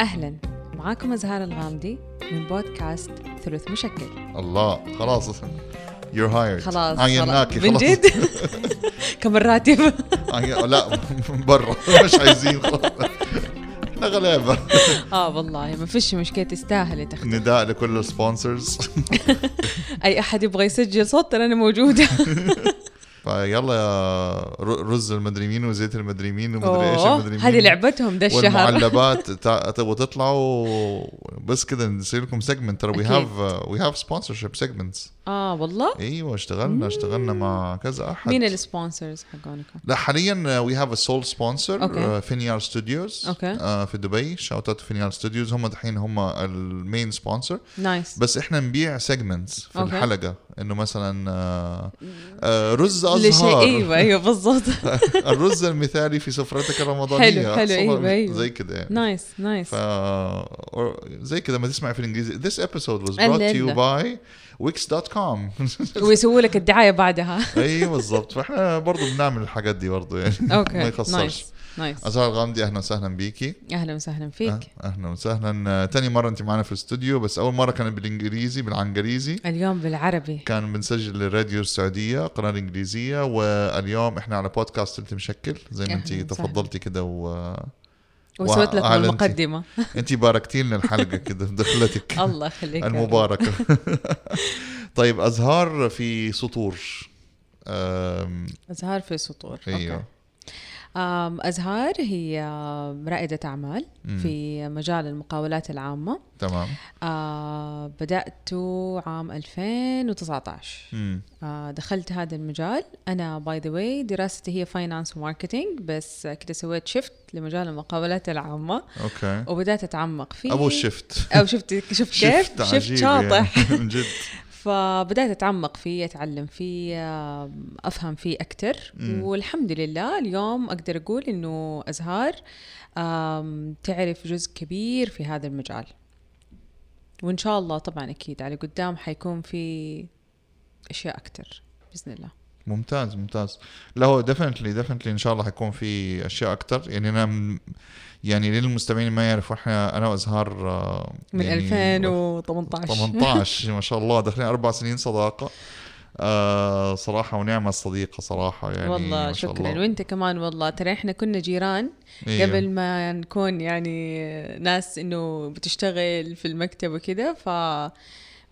أهلا. معاكم أزهار الغامدي من بودكاست ثلث مشكل. الله. خلاص. You're hired. خلاص عيناكي من خلاص. جد؟ كم الراتب؟ لا برا. مش عايزين خلاص. إحنا غلابة. آه والله. ما فيش مشكلة تستاهل تاخذ نداء لكل السبونسرز أي أحد يبغى يسجل صوت ترى أنا موجودة. فيلا يا رز المدري مين وزيت المدري مين ومدري إيش المدري مين هذه لعبتهم ده الشهر والمعلبات تع- تبغوا تطلعوا بس كده نصير لكم segment ترى we. have we have sponsorship segments آه والله؟ إيوه اشتغلنا اشتغلنا مع كذا أحد. مين ال sponsors حقونكم؟ لا حاليا we have a sole sponsor. فينيار ستوديوز okay. في دبي. shout out فينيار ستوديوز هم دحين هم ال main sponsor nice بس إحنا نبيع segments في okay. الحلقة. إنه مثلا آه، آه، رز ازهار أيوه أيوه بالضبط. الرز المثالي في سفرتك الرمضانية. حلو، حلو، أيوة، أيوة. زي كده يعني. nice nice ف زي كده ما تسمع في الإنجليزي. This episode was brought to you لا. by wix.com ويسووا لك الدعاية بعدها. أيوه بالضبط. فإحنا برضه بنعمل الحاجات دي برضه يعني. ما okay يخسرش. nice. nice. أزهار الغامدي أهلا وسهلا بيكي. أهلا وسهلا فيك. أه- أهلا وسهلا. تاني مرة أنت معنا في الاستوديو بس أول مرة كانت بالإنجليزي بالإنجليزي اليوم بالعربي. كان بنسجل للراديو السعودية قناة انجليزيه واليوم إحنا على بودكاست ثلث مشكل زي ما أنت. تفضلتي كده و... وسويت وأعلنتي. المقدمة. انت باركتي لنا الحلقة كده دخلتك الله يخليك. المباركة. طيب أزهار في سطور. أم، أزهار في سطور. أيوه. أزهار هي رائدة أعمال مم. في مجال المقاولات العامة. تمام. آه بدأت عام 2019 مم. آه دخلت هذا المجال. أنا by the way دراستي هي finance و marketing بس كده سويت shift لمجال المقاولات العامة. okay. وبدأت أتعمق فيه. أبو ال shift أو shift shift كيف؟ shift عجيب شاطح. يعني. من جد. فبدأت أتعمق فيه أتعلم فيه أفهم فيه أكتر. مم. والحمد لله اليوم أقدر أقول إنه أزهار تعرف جزء كبير في هذا المجال. وإن شاء الله طبعا أكيد على قدام حيكون في أشياء أكتر بإذن الله. ممتاز ممتاز. لا هو definitely definitely إن شاء الله حيكون في أشياء أكتر. يعني أنا م- يعني للمستمعين ما يعرفوا إحنا أنا وأزهار آه، من يعني 2018 18 ما شاء الله داخلين أربع سنين صداقة. آه صراحة ونعمة الصديقة صراحة يعني والله ما شاء شكرا. الله. وإنت كمان والله. ترى إحنا كنا جيران أيوه. قبل ما نكون يعني ناس إنه بتشتغل في المكتب وكذا ف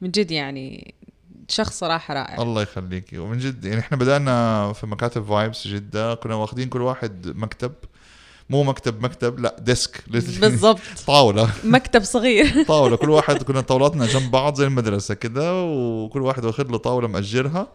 من جد يعني شخص صراحة رائع. الله يخليكي ومن جد يعني إحنا بدأنا في مكاتب Vibes جدة كنا واخدين كل واحد مكتب. مو مكتب مكتب لا desk بالضبط. طاولة. مكتب صغير. طاولة. كل واحد كنا طاولاتنا جنب بعض زي المدرسة كده وكل واحد واخد له طاولة مأجرها.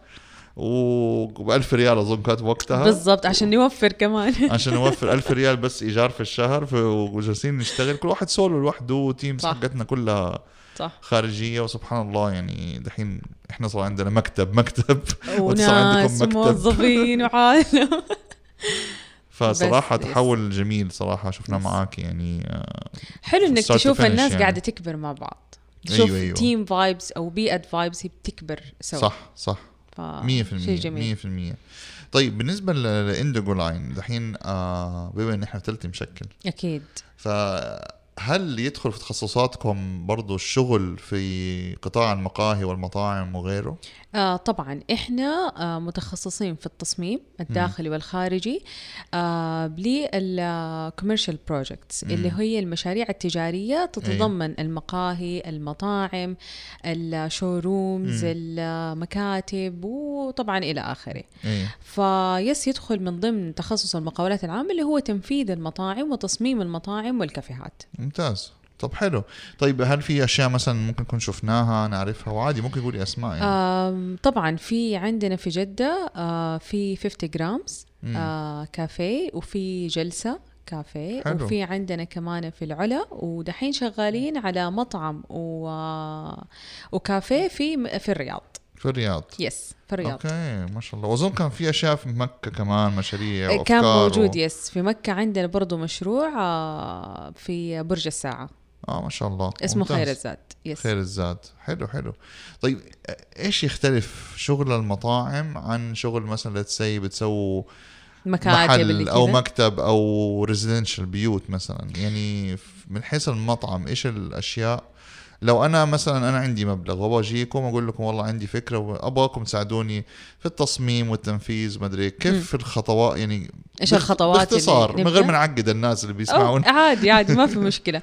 وب 1000 ريال أظن كانت وقتها. بالضبط. عشان نوفر كمان. عشان نوفر 1000 ريال بس إيجار في الشهر وجالسين نشتغل. كل واحد سولو لوحده وتيمز. حقتنا كلها صح. خارجية وسبحان الله يعني دحين إحنا صار عندنا مكتب مكتب. وتصير عندكم وناس مكتب. وموظفين وعالم. فصراحة تحول جميل صراحة شفناه بس. معاك يعني آه، حلو إنك تشوف الناس يعني. قاعدة تكبر مع بعض. أيوة، تشوف أيوة. تيم فايبس أو بيئة فايبس هي بتكبر سوا. صح صح. ف... 100% شيء جميل. 100% طيب بالنسبة لإندجو لاين دحين آه بما إن إحنا ثلث مشكل. أكيد. فهل يدخل في تخصصاتكم برضو الشغل في قطاع المقاهي والمطاعم وغيره؟ آه طبعا. إحنا آه متخصصين في التصميم الداخلي والخارجي آه لل commercial projects مم. اللي هي المشاريع التجارية تتضمن المقاهي المطاعم ال showrooms مم. المكاتب وطبعا إلى آخره. إيه. ف yes يدخل من ضمن تخصص المقاولات العامة اللي هو تنفيذ المطاعم وتصميم المطاعم والكافيهات. ممتاز. طب حلو. طيب هل في أشياء مثلا ممكن نكون شفناها نعرفها؟ وعادي ممكن يقولي أسماء يعني. طبعا في عندنا في جدة آه، في 50 grams. آه، كافيه وفي جلسة كافيه حلو. وفي عندنا كمان في العلا ودحين شغالين على مطعم و... وكافيه في في الرياض. في الرياض. yes في الرياض. okay ما شاء الله. وأظن كان في أشياء في مكة كمان مشاريع وأفكار كان موجود و... yes في مكة عندنا برضو مشروع آه، في برج الساعة. آه ما شاء الله. اسمه ممتاز. خير الزاد. yes خير الزاد. حلو حلو. طيب إيش يختلف شغل المطاعم عن شغل مثلا let's say بتسووا مكاتب محل أو. مكتب أو residential بيوت مثلا؟ يعني من حيث المطعم إيش الأشياء لو أنا مثلا أنا عندي مبلغ وابغى اجيكم أقول لكم والله عندي فكرة وأبغاكم تساعدوني في التصميم والتنفيذ ما أدري كيف الخطوات يعني باخ- الخطوات باختصار من غير؟ ما نعقد الناس اللي بيسمعون عادي عادي ما في مشكلة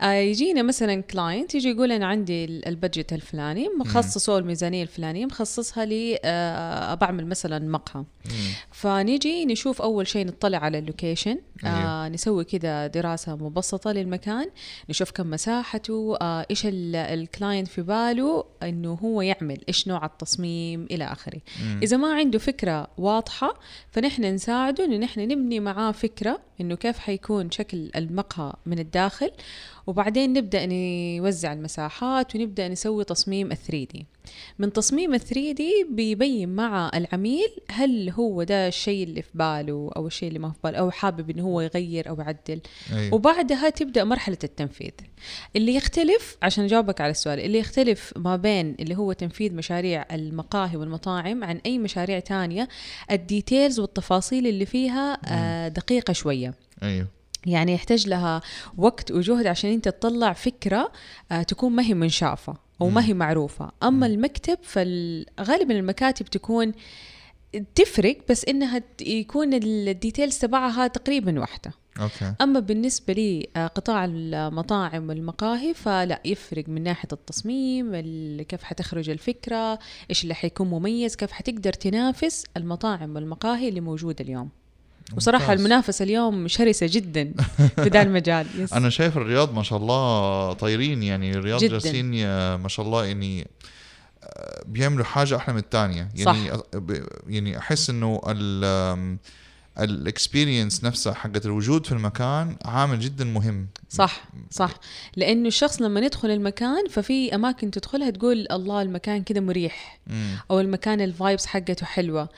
آه يجينا مثلا client يجي يقول أنا عندي ال- ال budget الفلاني مخصصه الميزانية الفلانية مخصصها لي آه بعمل مثلا مقهى. فنيجي نشوف أول شيء نطلع على ال location آه أيوه. نسوي كده دراسة مبسطة للمكان نشوف كم مساحته آه إيش الكلاينت في باله إنه هو يعمل إيش نوع التصميم إلى آخره. إذا ما عنده فكرة واضحة فنحن نساعده انه نحن نبني معاه فكرة إنه كيف حيكون شكل المقهى من الداخل وبعدين نبدأ نوزع المساحات ونبدأ نسوي تصميم ال 3 دي من تصميم ال 3 دي بيبين مع العميل هل هو ده الشيء اللي في باله أو الشيء اللي ما في باله أو حابب إنه هو يغير أو يعدل. أيوه. وبعدها تبدأ مرحلة التنفيذ. اللي يختلف عشان أجاوبك على السؤال اللي يختلف ما بين اللي هو تنفيذ مشاريع المقاهي والمطاعم عن أي مشاريع تانية ال details والتفاصيل اللي فيها آه، دقيقة شوية. أيوه. يعني يحتاج لها وقت وجهد عشان انت تطلع فكرة آه، تكون ما هي منشافة أو ما هي معروفة. أما المكتب فغالبا المكاتب تكون تفرق بس إنها يكون ال details تبعها تقريبا واحدة. okay. أما بالنسبة لي آه، قطاع المطاعم والمقاهي فلا يفرق من ناحية التصميم ال- كيف حتخرج الفكرة إيش اللي حيكون مميز كيف حتقدر تنافس المطاعم والمقاهي اللي موجودة اليوم. وصراحة ممتاز. المنافسة اليوم شرسة جدا في ذا المجال yes. أنا شايف الرياض ما شاء الله طايرين يعني الرياض. جالسين يا- ما شاء الله يعني آه، بيعملوا حاجة أحلى من الثانية يعني ب- يعني أحس إنه ال experience نفسها حقت الوجود في المكان عامل جدا مهم. صح صح. لأنه الشخص لما يدخل المكان ففي أماكن تدخلها تقول الله المكان كده مريح. مم. أو المكان ال vibes حقته حلوة.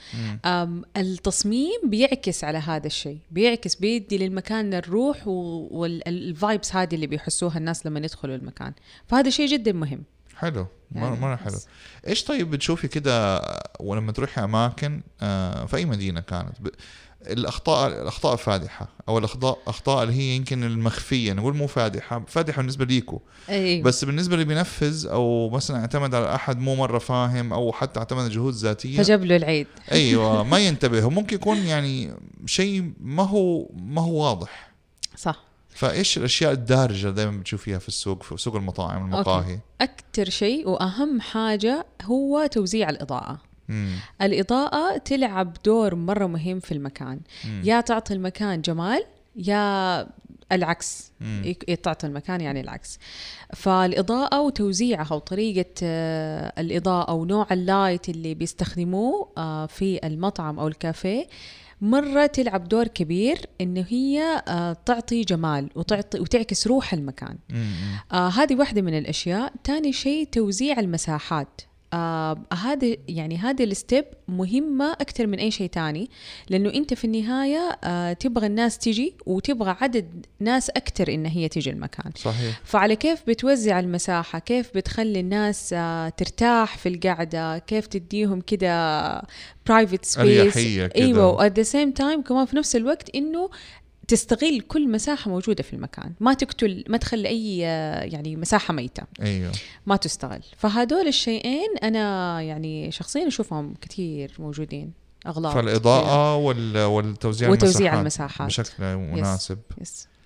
التصميم بيعكس على هذا الشيء. بيعكس بيدي للمكان الروح وال vibes هذه اللي بيحسوها الناس لما يدخلوا المكان. فهذا شيء جدا مهم. حلو. يعني مرة حلو. بس. إيش طيب بتشوفي كده ولما تروحي أماكن آه، في أي مدينة كانت؟ الأخطاء الأخطاء الفادحه أو الاخطاء أخطاء اللي هي يمكن المخفية نقول مو فادحة فادحة بالنسبة ليكو. أيوة. بس بالنسبة اللي بينفذ أو مثلا اعتمد على أحد مو مرة فاهم أو حتى اعتمد على جهود ذاتية. فجاب له العيد. أيوه ما ينتبه. وممكن يكون يعني شيء ما هو ما هو واضح. صح. فإيش الأشياء الدارجة دائما بتشوفيها في السوق في سوق المطاعم المقاهي؟ أكثر شيء وأهم حاجة هو توزيع الإضاءة. مم. الإضاءة تلعب دور مرة مهم في المكان. مم. يا تعطي المكان جمال يا العكس. تعطي المكان يعني العكس. فالإضاءة وتوزيعها وطريقة آه، الإضاءة ونوع اللايت اللي بيستخدموه آه، في المطعم أو الكافيه مرة تلعب دور كبير إنه هي آه، تعطي جمال وتعطي وتعكس روح المكان. آه هذه واحدة من الأشياء. تاني شيء توزيع المساحات. آه هذا يعني هذه ال step مهمة أكثر من أي شيء تاني لأنه أنت في النهاية آه تبغى الناس تجي وتبغى عدد ناس أكثر إن هي تجي المكان. صحيح. فعلى كيف بتوزع المساحة؟ كيف بتخلي الناس آه ترتاح في القعدة؟ كيف تديهم كده private space. إيوه و at the same time كمان في نفس الوقت إنه تستغل كل مساحة موجودة في المكان. ما تقتل ما تخلي أي آه، يعني مساحة ميتة. أيوه. ما تستغل. فهدول الشيئين أنا يعني شخصيا أشوفهم كثير موجودين أغلاط فالإضاءة وال... والتوزيع وتوزيع المساحات المساحات. بشكل مناسب. يس. آه،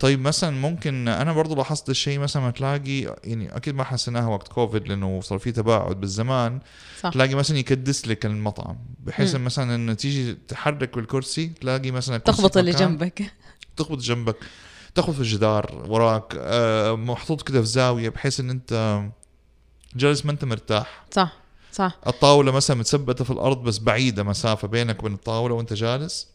طيب مثلا ممكن أنا برضو لاحظت الشيء مثلا ما تلاقي يعني أكيد ما حسيناها وقت كوفيد لأنه صار في تباعد بالزمان صح. تلاقي مثلا يكدس لك المطعم بحيث. مثلا إنه تيجي تحرك بالكرسي تلاقي مثلا تخبط اللي جنبك. تخبط جنبك تخبط في الجدار وراك آه، محطوط كده في زاوية بحيث إن أنت جالس ما أنت مرتاح. صح صح. الطاولة مثلا متثبتة في الأرض بس بعيدة مسافة بينك وبين الطاولة وأنت جالس.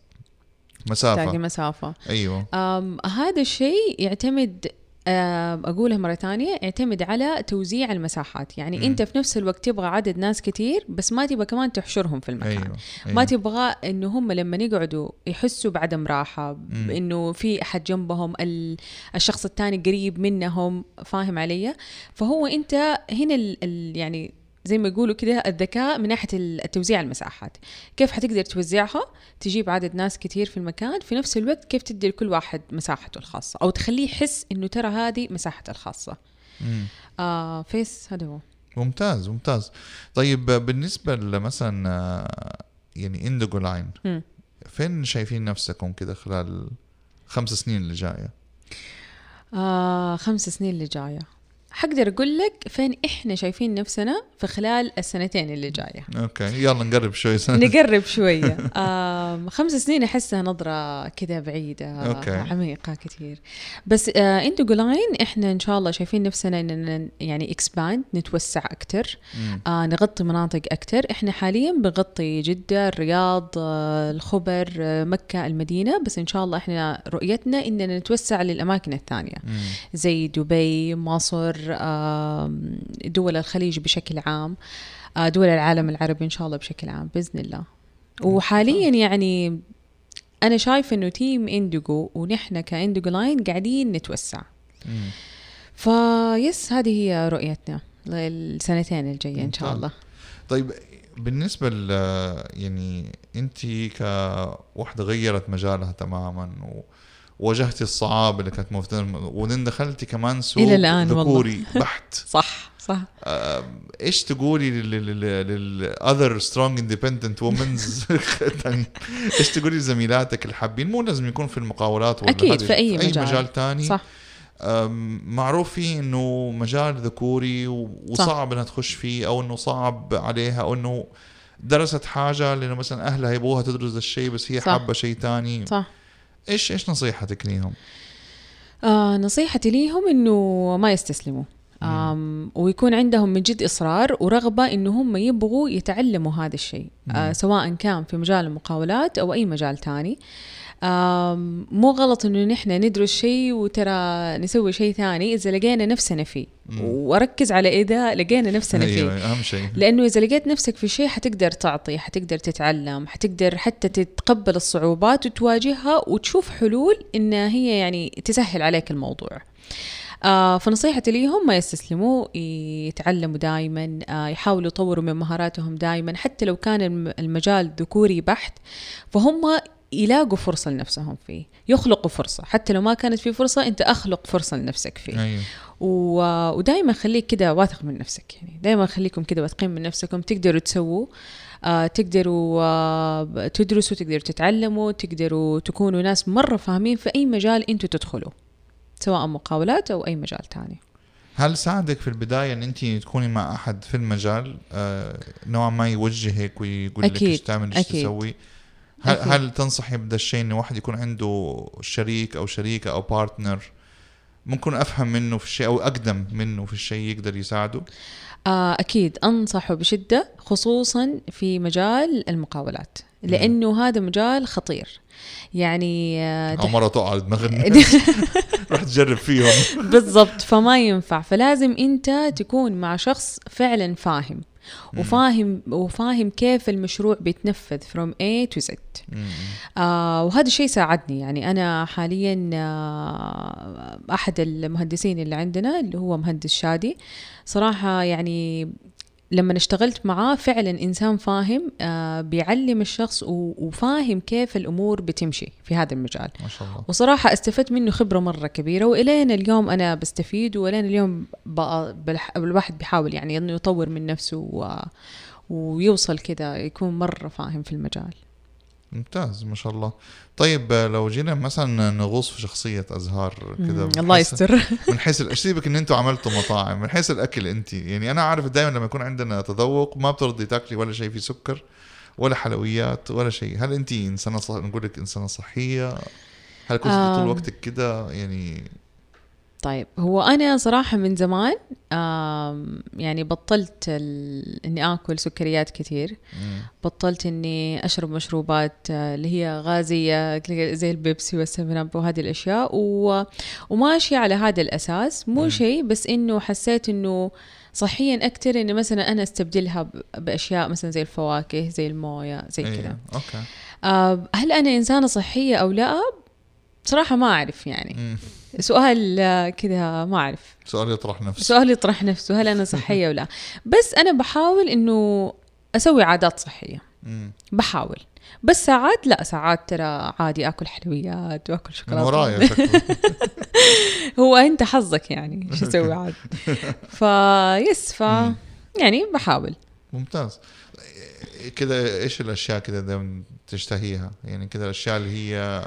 تلاقي مسافه مسافة أيوه أم هذا الشيء يعتمد أم، أقولها مرة تانية يعتمد على توزيع المساحات يعني مم. أنت في نفس الوقت تبغى عدد ناس كتير بس ما تبغى كمان تحشرهم في المكان أيوه, أيوة. ما تبغى إنه هم لما يقعدوا يحسوا بعدم راحة. إنه في أحد جنبهم ال- الشخص الثاني قريب منهم فاهم علي فهو أنت هنا ال ال يعني زي ما يقولوا كده الذكاء من ناحية التوزيع المساحات. كيف حتقدر توزعها؟ تجيب عدد ناس كتير في المكان في نفس الوقت كيف تدي لكل واحد مساحته الخاصة أو تخليه يحس إنه ترى هذه مساحته الخاصة. مم. آه فيس هذا هو. ممتاز ممتاز. طيب بالنسبة مثلا آه، يعني Indigo Line. فين شايفين نفسكم كده خلال خمس سنين اللي جاية؟ آه خمس سنين اللي جاية. حقدر أقول لك فين إحنا شايفين نفسنا في خلال السنتين اللي جاية okay يلا نقرب شوي سنة. نقرب شوية خمس سنين أحسها نظرة كذا بعيدة okay. عميقة كثير بس آه Indigo Line إحنا إن شاء الله شايفين نفسنا اننا يعني expand نتوسع أكثر. آه نغطي مناطق أكثر إحنا حاليا بنغطي جدة الرياض آه الخبر آه مكة المدينة بس إن شاء الله إحنا رؤيتنا إننا نتوسع للأماكن الثانية مم. زي دبي مصر دول الخليج بشكل عام آه، دول العالم العربي إن شاء الله بشكل عام بإذن الله وحاليا يعني أنا شايفة إنه team Indigo ونحن ك Indigo Line قاعدين نتوسع. ف yes هذه هي رؤيتنا للسنتين الجاية إن شاء ممتاز. الله طيب بالنسبة ل يعني أنت كوحدة غيرت مجالها تماما وواجهتي الصعاب اللي كانت موجودة وبعدين دخلتي كمان سوق الآن والله. ذكوري بحت. صح صح. آه، إيش تقولي لل other strong independent womens إيش تقولي لزميلاتك اللي حابين؟ مو لازم يكون في المقاولات ولا أكيد، هذه، في أي أي مجال. مجال تاني. صح. معروف فيه إنه مجال ذكوري وصعب إنها تخش فيه أو إنه صعب عليها أو إنه درست حاجة لأنه مثلا أهلها يبغوها تدرس الشيء بس هي. حابة شيء تاني. صح. إيش إيش نصيحتك ليهم؟ آه نصيحتي ليهم إنه ما يستسلموا آم ويكون عندهم من جد إصرار ورغبة انه هم يبغوا يتعلموا هذا الشيء آه سواء كان في مجال المقاولات أو أي مجال تاني مو غلط إنه نحن ندرس شيء وترى نسوي شيء ثاني إذا لقينا نفسنا فيه. واركز على إذا لقينا نفسنا فيه. أيوه أهم شيء. لأنه إذا لقيت نفسك في شيء حتقدر تعطي حتقدر تتعلم حتقدر حتى تتقبل الصعوبات وتواجهها وتشوف حلول إنها هي يعني تسهل عليك الموضوع. آه فنصيحتي ليهم ما يستسلموا يتعلموا دائما آه يحاولوا يطوروا من مهاراتهم دائما حتى لو كان الم- المجال ذكوري بحت فهم يلاقوا فرصة لنفسهم فيه يخلقوا فرصة. حتى لو ما كانت في فرصة أنت أخلق فرصة لنفسك فيه. أيوه. و... ودائما خليك كده واثق من نفسك يعني. دائما خليكم كده واثقين من نفسكم تقدروا تسووا آه تقدروا آه تدرسوا تقدروا تتعلموا تقدروا تكونوا ناس مرة فاهمين في أي مجال أنتوا تدخلوا. سواء مقاولات أو أي مجال تاني هل ساعدك في البداية إن انت تكوني مع أحد في المجال آه نوعا ما يوجهك ويقول لك أكيد، إيش تعمل إيش. تسوي؟ هل, أكيد. هل تنصحي بهذا الشيء انه واحد يكون عنده شريك أو شريكة أو بارتنر ممكن أفهم منه في الشيء أو أقدم منه في الشيء يقدر يساعده؟ آه أكيد أنصحه بشدة خصوصا في مجال المقاولات لأنه هذا مجال خطير يعني آه مره تقع على دماغنا. روح تجرب فيهم. بالضبط فما ينفع. فلازم انت تكون مع شخص فعلا فاهم وفاهم وفاهم كيف المشروع بيتنفذ from A to Z. آه وهذا الشيء ساعدني. يعني أنا حاليا آه أحد المهندسين اللي عندنا اللي هو مهندس شادي صراحة يعني لما اشتغلت معاه فعلا إنسان فاهم آه بيعلم الشخص وفاهم كيف الأمور بتمشي في هذا المجال. ما شاء الله. وصراحة استفدت منه خبرة مرة كبيرة وإلين اليوم أنا بستفيد وإلين اليوم الواحد بيحاول يعني إنه يطور من نفسه و... ويوصل كذا يكون مرة فاهم في المجال. ممتاز ما شاء الله. طيب لو جينا مثلا نغوص في شخصية أزهار من الله يستر. من حيث ال- سيبك إن أنتم عملتوا مطاعم؟ من حيث الأكل انت يعني أنا عارف دائما لما يكون عندنا تذوق ما بترضي تاكلي ولا شيء فيه سكر ولا حلويات ولا شيء. هل انت إنسانة صح... نقول لك إنسانة صحية؟ هل كنت طول. وقتك كده؟ يعني طيب هو أنا صراحة من زمان يعني بطلت ال... إني آكل سكريات كثير مم. بطلت إني أشرب مشروبات آه، اللي هي غازية زي البيبسي والسفن أب وهذه الأشياء و... وماشية على هذا الأساس مو. شيء بس إنه حسيت إنه صحيا أكثر إنه مثلا أنا أستبدلها ب- بأشياء مثلا زي الفواكه زي الموية زي أيوة. كذا okay آه، هل أنا إنسانة صحية أو لا؟ بصراحة ما أعرف يعني مم. سؤال كذا ما أعرف. سؤال يطرح نفسه. سؤال يطرح نفسه هل أنا صحية ولا بس أنا بحاول إنه أسوي عادات صحية. مم. بحاول. بس ساعات لا ساعات ترى عادي آكل حلويات وآكل شوكولاتة. ورايا هو أنت حظك يعني شو أسوي عاد. فيس ف. يعني بحاول. ممتاز. كده إيش الأشياء كده دايما تشتهيها؟ يعني كده الأشياء اللي هي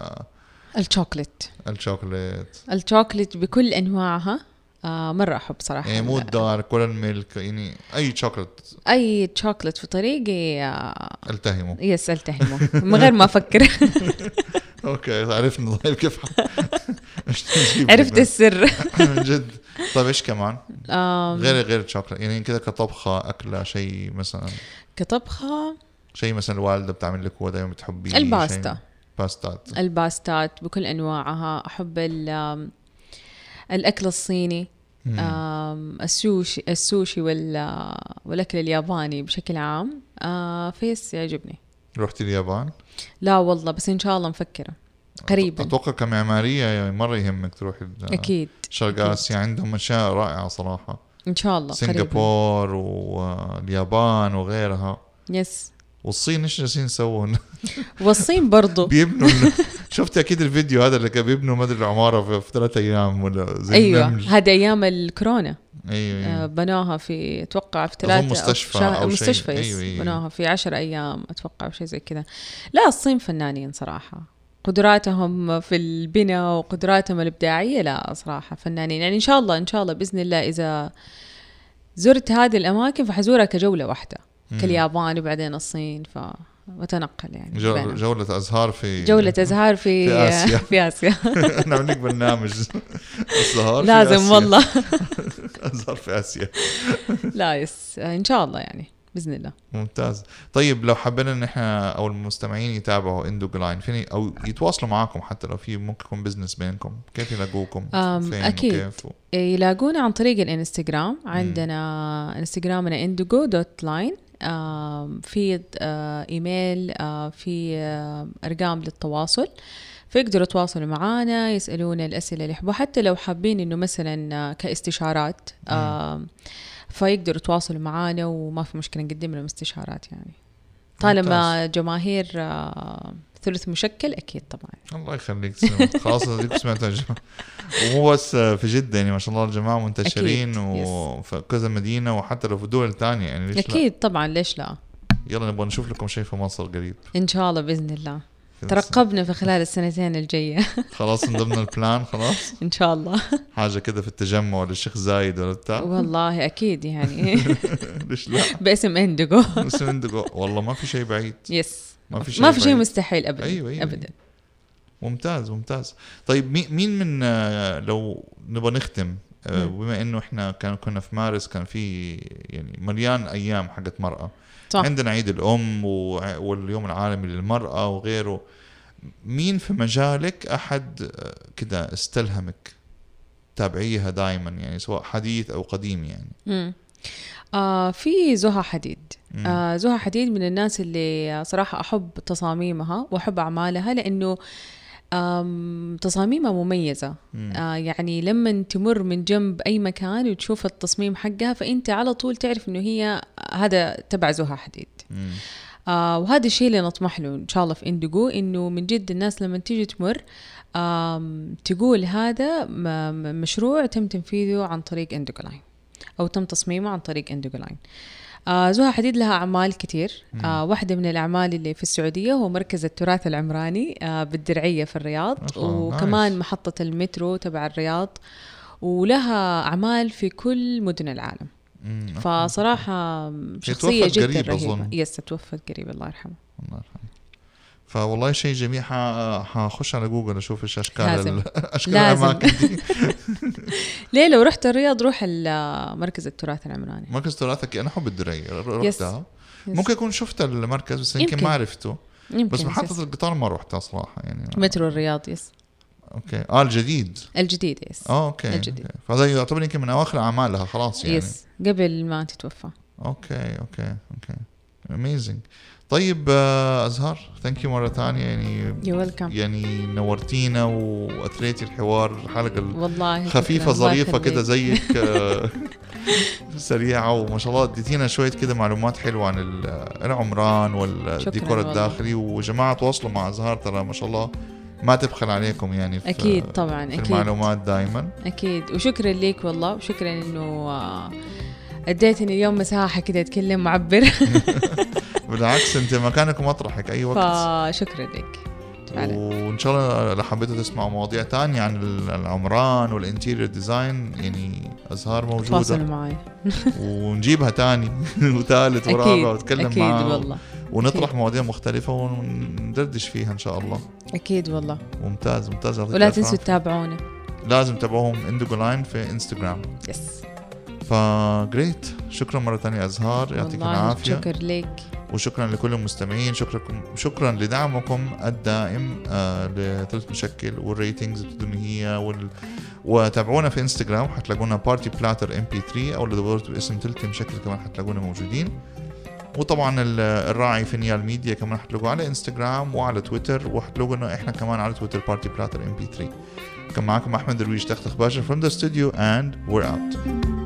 الشوكليت. الشوكولات الشوكليت بكل أنواعها. آه مرة أحب صراحة. يعني مو ال dark ولا ال milk يعني أي شوكولات أي شوكليت في طريقي آه التهمه. yes التهمه. من غير ما أفكر. okay عرفنا طيب كيف عرفت؟ السر. من جد. طيب إيش كمان؟ غير غير الشوكولات يعني كده كطبخة أكلة شيء مثلا. كطبخة. شيء مثلا الوالدة بتعمل لك هو دائما بتحبيه الباستا. شيء- باستات الباستات بكل أنواعها. أحب الأكل الصيني السوشي السوشي وال والأكل الياباني بشكل عام. آه ف yes يعجبني. رحتي اليابان؟ لا والله بس إن شاء الله مفكرة. قريبا. أتوقع كمعماريه يعني مرة يهمك تروحي أكيد شرق. آسيا عندهم أشياء رائعة صراحة. إن شاء الله سنغافور واليابان وغيرها. يس والصين إيش جالسين يسووا والصين برضو بيبنوا شفت أكيد الفيديو هذا اللي كان بيبنوا ما أدري العمارة في, ثلاث أيام ولا زي أيوه النمل. هذا أيام الكورونا أيوه آه أيوه بنوها في أتوقع في ثلاثة مستشفى شهر- أو شيء. مستشفى أيوة، أيوة. بنوها في عشر أيام أتوقع أو شيء زي كذا لا الصين فنانين صراحة قدراتهم في البناء وقدراتهم الإبداعية لا صراحة فنانين يعني إن شاء الله إن شاء الله بإذن الله إذا زرت هذه الأماكن فحزورها كجولة واحدة مم. كاليابان وبعدين الصين ف وتنقل يعني. جو-. جولة أزهار في جولة أزهار في في آسيا. في آسيا. نعمل لك برنامج أزهار في لازم آسيا. والله. أزهار في آسيا. لا yes. إن شاء الله يعني بإذن الله. ممتاز. طيب لو حبينا إن إحنا أو المستمعين يتابعوا Indigo Line فيني أو يتواصلوا معاكم حتى لو في ممكن يكون business بينكم. كيف يلاقوكم؟ فين أكيد. وكيف؟ و... يلاقونا عن طريق الإنستغرام. عندنا إنستغرامنا إندوجو دوت لاين. في إيميل في أرقام للتواصل. فيقدروا يتواصلوا معنا يسألونا الأسئلة اللي يحبوا. حتى لو حابين إنه مثلا كاستشارات فيقدروا يتواصلوا معنا وما في مشكلة نقدم لهم استشارات يعني. طالما جماهير ثلث مشكل أكيد طبعا. الله يخليك. خلاص يا جماعة ومو بس في جدة يعني ما شاء الله الجماعة منتشرين. وفي كذا مدينة وحتى لو في دول تانية يعني ليش لا؟ أكيد طبعا ليش لا؟ يلا نبغى نشوف لكم شيء في مصر قريب. إن شاء الله بإذن الله. ترقبنا في خلال السنتين الجاية. خلاص من ضمن ال plan خلاص. إن شاء الله. حاجة كده في التجمع ولا الشيخ زايد ولا بتاع؟ والله أكيد يعني. ليش لا؟ باسم Indigo بس عندكم والله ما في شيء بعيد. yes ما في شيء ما في شيء. مستحيل ابدا. أيوة، أيوة، ابدا. ممتاز ممتاز. طيب مي- مين من آه، لو نبغى نختم آه،. بما إنه إحنا كان كنا في مارس كان في يعني مليان أيام حقت مرأة. صح. عندنا عيد الأم واليوم العالمي للمرأة وغيره. مين في مجالك أحد آه، كده استلهمك؟ تابعيها دائما يعني سواء حديث أو قديم يعني. مم. آه في زها حديد. مم. آه زها حديد من الناس اللي صراحة أحب تصاميمها وأحب أعمالها لأنه آم، تصاميمها مميزة مم. آه يعني لما تمر من جنب أي مكان وتشوف التصميم حقها فأنت على طول تعرف إنه هي هذا تبع زها حديد مم. آه وهذا الشيء اللي نطمح له إن شاء الله في Indigo إنه من جد الناس لما تيجي تمر تقول هذا مشروع تم تنفيذه عن طريق Indigo Line أو تم تصميمه عن طريق Indigo Line آه زها حديد لها أعمال كتير آه واحدة من الأعمال اللي في السعودية هو مركز التراث العمراني آه بالدرعية في الرياض وكمان nice. محطة المترو تبع الرياض ولها أعمال في كل مدن العالم مم. فصراحة شخصية جدا قريب رهيبة أظن. yes توفت قريب الله يرحمه الله يرحمه فوالله شيء جميل. حخش على جوجل أشوف إيش أشكال أشكال. الأماكن دي. ليه لو رحت الرياض روح مركز التراث العمراني. مركز تراثك أنا أحب yes. رحتها. ممكن اكون شفت المركز بس يمكن. ما عرفته. يمكن بس yes. محطة القطار ما رحتها صراحة يعني. مترو الرياض yes. okay. آه الجديد. الجديد yes. آه okay. الجديد. okay. فهذا يعتبر يمكن من أواخر أعمالها خلاص يعني. yes. قبل ما تتوفى. okay okay okay. Amazing طيب ازهار thank you مرة ثانية يعني يعني نورتينا وأثريتي الحوار الحلقة والله خفيفة ظريفة كده. زيك آه، سريعة وما شاء الله اديتينا شوية كده معلومات حلوة عن ال- العمران والديكور. الداخلي وجماعة تواصلوا مع ازهار ترى ما شاء الله ما تبخل عليكم يعني في أكيد طبعا في أكيد المعلومات دائما أكيد وشكرا ليك والله وشكرا إنه آه، أديتني اليوم مساحة كده أتكلم معبر بالعكس انت مكانك ومطرحك أي وقت. فشكرا لك. فعلا. وإن شاء الله لو حبيتوا تسمعوا مواضيع تانية عن ال- العمران وال interior design يعني أزهار موجودة. تواصلوا معي. ونجيبها تاني وثالث ورابع أكيد ونتكلم أكيد معاها والله. ونطرح أكيد. مواضيع مختلفة وندردش فيها إن شاء الله. أكيد والله. ممتاز ممتاز. ولا تنسوا. تتابعونا لازم تتابعوهم Indigo Line في انستغرام yes ف great شكرا مرة ثانية أزهار. يعطيك العافية. شكر لك. وشكرا لكل المستمعين شكرا شكرا لدعمكم الدائم آه لثلث مشكل وال ratings الدنيا وال... وتابعونا في إنستغرام حتلاقونا Party Platter MP3 أو لو دورتوا باسم ثلث مشكل كمان حتلاقونا موجودين. وطبعا ال- الراعي في نيال ميديا كمان حتلاقوه على إنستغرام وعلى تويتر وحتلاقونا إحنا كمان على تويتر Party Platter MP3 كان معكم أحمد درويش تختخ باشا from the studio and we're out.